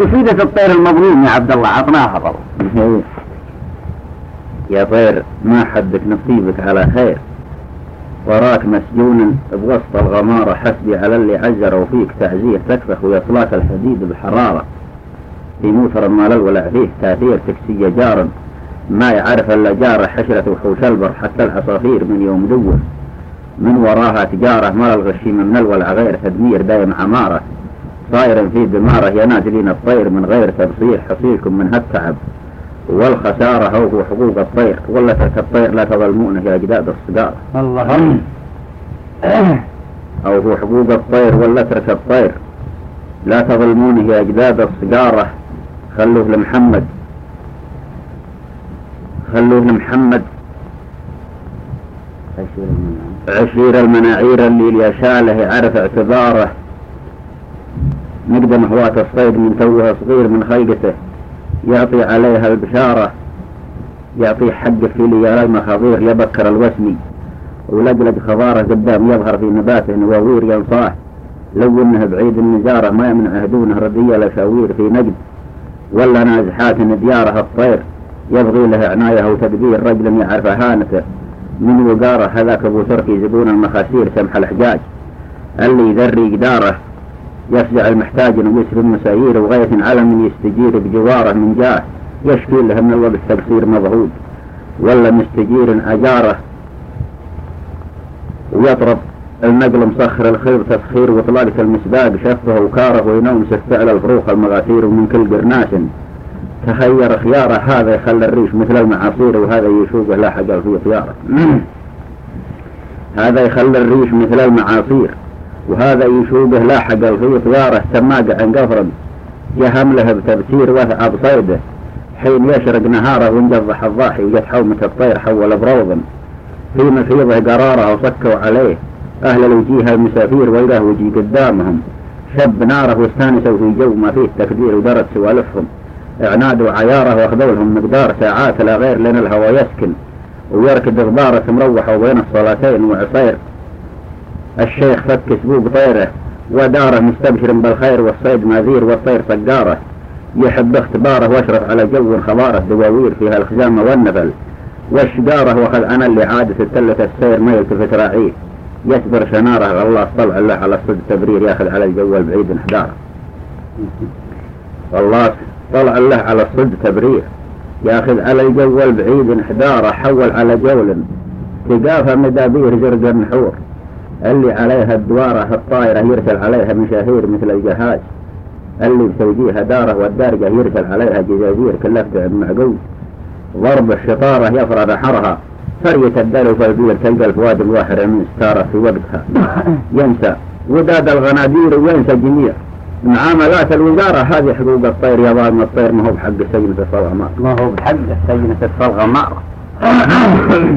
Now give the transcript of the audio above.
قصيدة الطير المظلوم يا عبد الله عطناها طبعا يا طير ما حدك نصيبك على خير. وراك مسجون بوسط الغمارة حسبي على اللي عجروا فيك تعزيه تكفخ ويصلاك الحديد بالحرارة. في موثر المال الولع فيه تأثير تكسي جار. ما يعرف إلا جاره حشرة وحوش البر حتى العصافير من يوم دور. من وراها تجارة مال الغشيمة من الولع غير تدمير دايم عمارة. صاير في دمارة يا نازلين الطير من غير تبصير حصيلكم من هالتعب. والخسارة هو حقوق الطير. ولا ترك الطير لا تظلمونه يا أجداد الصقار الله. أو هو حقوق الطير ولا ترك الطير. لا تظلمونه يا أجداد الصقارة خلوه لمحمد. خلوه لمحمد. عشير المناعير. اللي اليشاله يعرف اعتباره نقدم هواة الصيد من توه صغير من خيقته. يعطي عليها البشارة. يعطي حق في ليالي المخاضير يبكر الوسمي ولجلج خضارة قدام يظهر في نباته نواوير ينصاح. لو انه بعيد النجارة ما يمنعه دونه ردية لشاوير في نجد ولا نازحات دياره الطير. يبغي له عناية وتدبير رجل يعرف هانته من وقارة هذاك أبو تركي زبون المخاسير سمح الحجاج اللي يذري قداره. يفزع المحتاج ويسر المسايير وغاية على من يستجير بجواره من جاه يشكي له من الوقت تقصير مضغوط. ولا مستجير أجاره ويطرب النقل مسخر الخير تسخير وطلالة المسباق شفه وكاره وينوم فعل الفروخ المغاثير ومن كل قرناس. تخير خياره هذا يخلى الريش مثل المعاصير وهذا يشوقه لا حجر في خياره. هذا يخلى الريش مثل المعاصير. وهذا يشوبه لاحق في طياره سماقة عن قفر يهم له بتبتير وثع بصيده حين يشرق نهاره وانجضح الضاحي وجت حومة الطير حول بروض في مفيضه قراره وصكوا عليه. أهل الوجيه المسافير وإله وجي قدامهم. شب ناره واستانسوا في جو ما فيه تكدير ودرس سوالفهم. إعناد وعياره واخذوا لهم مقدار ساعات لا غير لأن الهوى يسكن. ويركد غبارة مروحة وبين الصلاتين وعصير. الشيخ فك سبوق طيره وداره مستبشر بالخير والصيد ماذير والطير صقاره يحب اختباره واشرف على جو خضاره دواوير فيها الخزامة والنفل والشقارة واخذ أنا اللي عادة التلة السير ما يلتفت راعيه. يكبر شنارة الله طلع الله على الصد تبرير ياخذ على الجو البعيد انحداره والله طلع الله على الصد تبرير ياخذ على الجو البعيد انحداره حول على جول تقافى مدابير زرق النحور اللي عليها الدوارة الطائرة يرسل عليها مشاهير مثل الجهاز. اللي بتوجيها دارة والدارجة يرسل عليها جزازير كلها معقول. ضرب الشطارة يفرض حرها. فرية الدلو فالبير تلقى الفواد الواحر من ستارة في وقتها. ينسى. وداد الغنادير وينسى الجميع. معاملات الوزارة هذه حقوق الطير يا ظالم الطير ما هو بحق سجنة الصلغمار ما هو بحق سجنة الصلغمار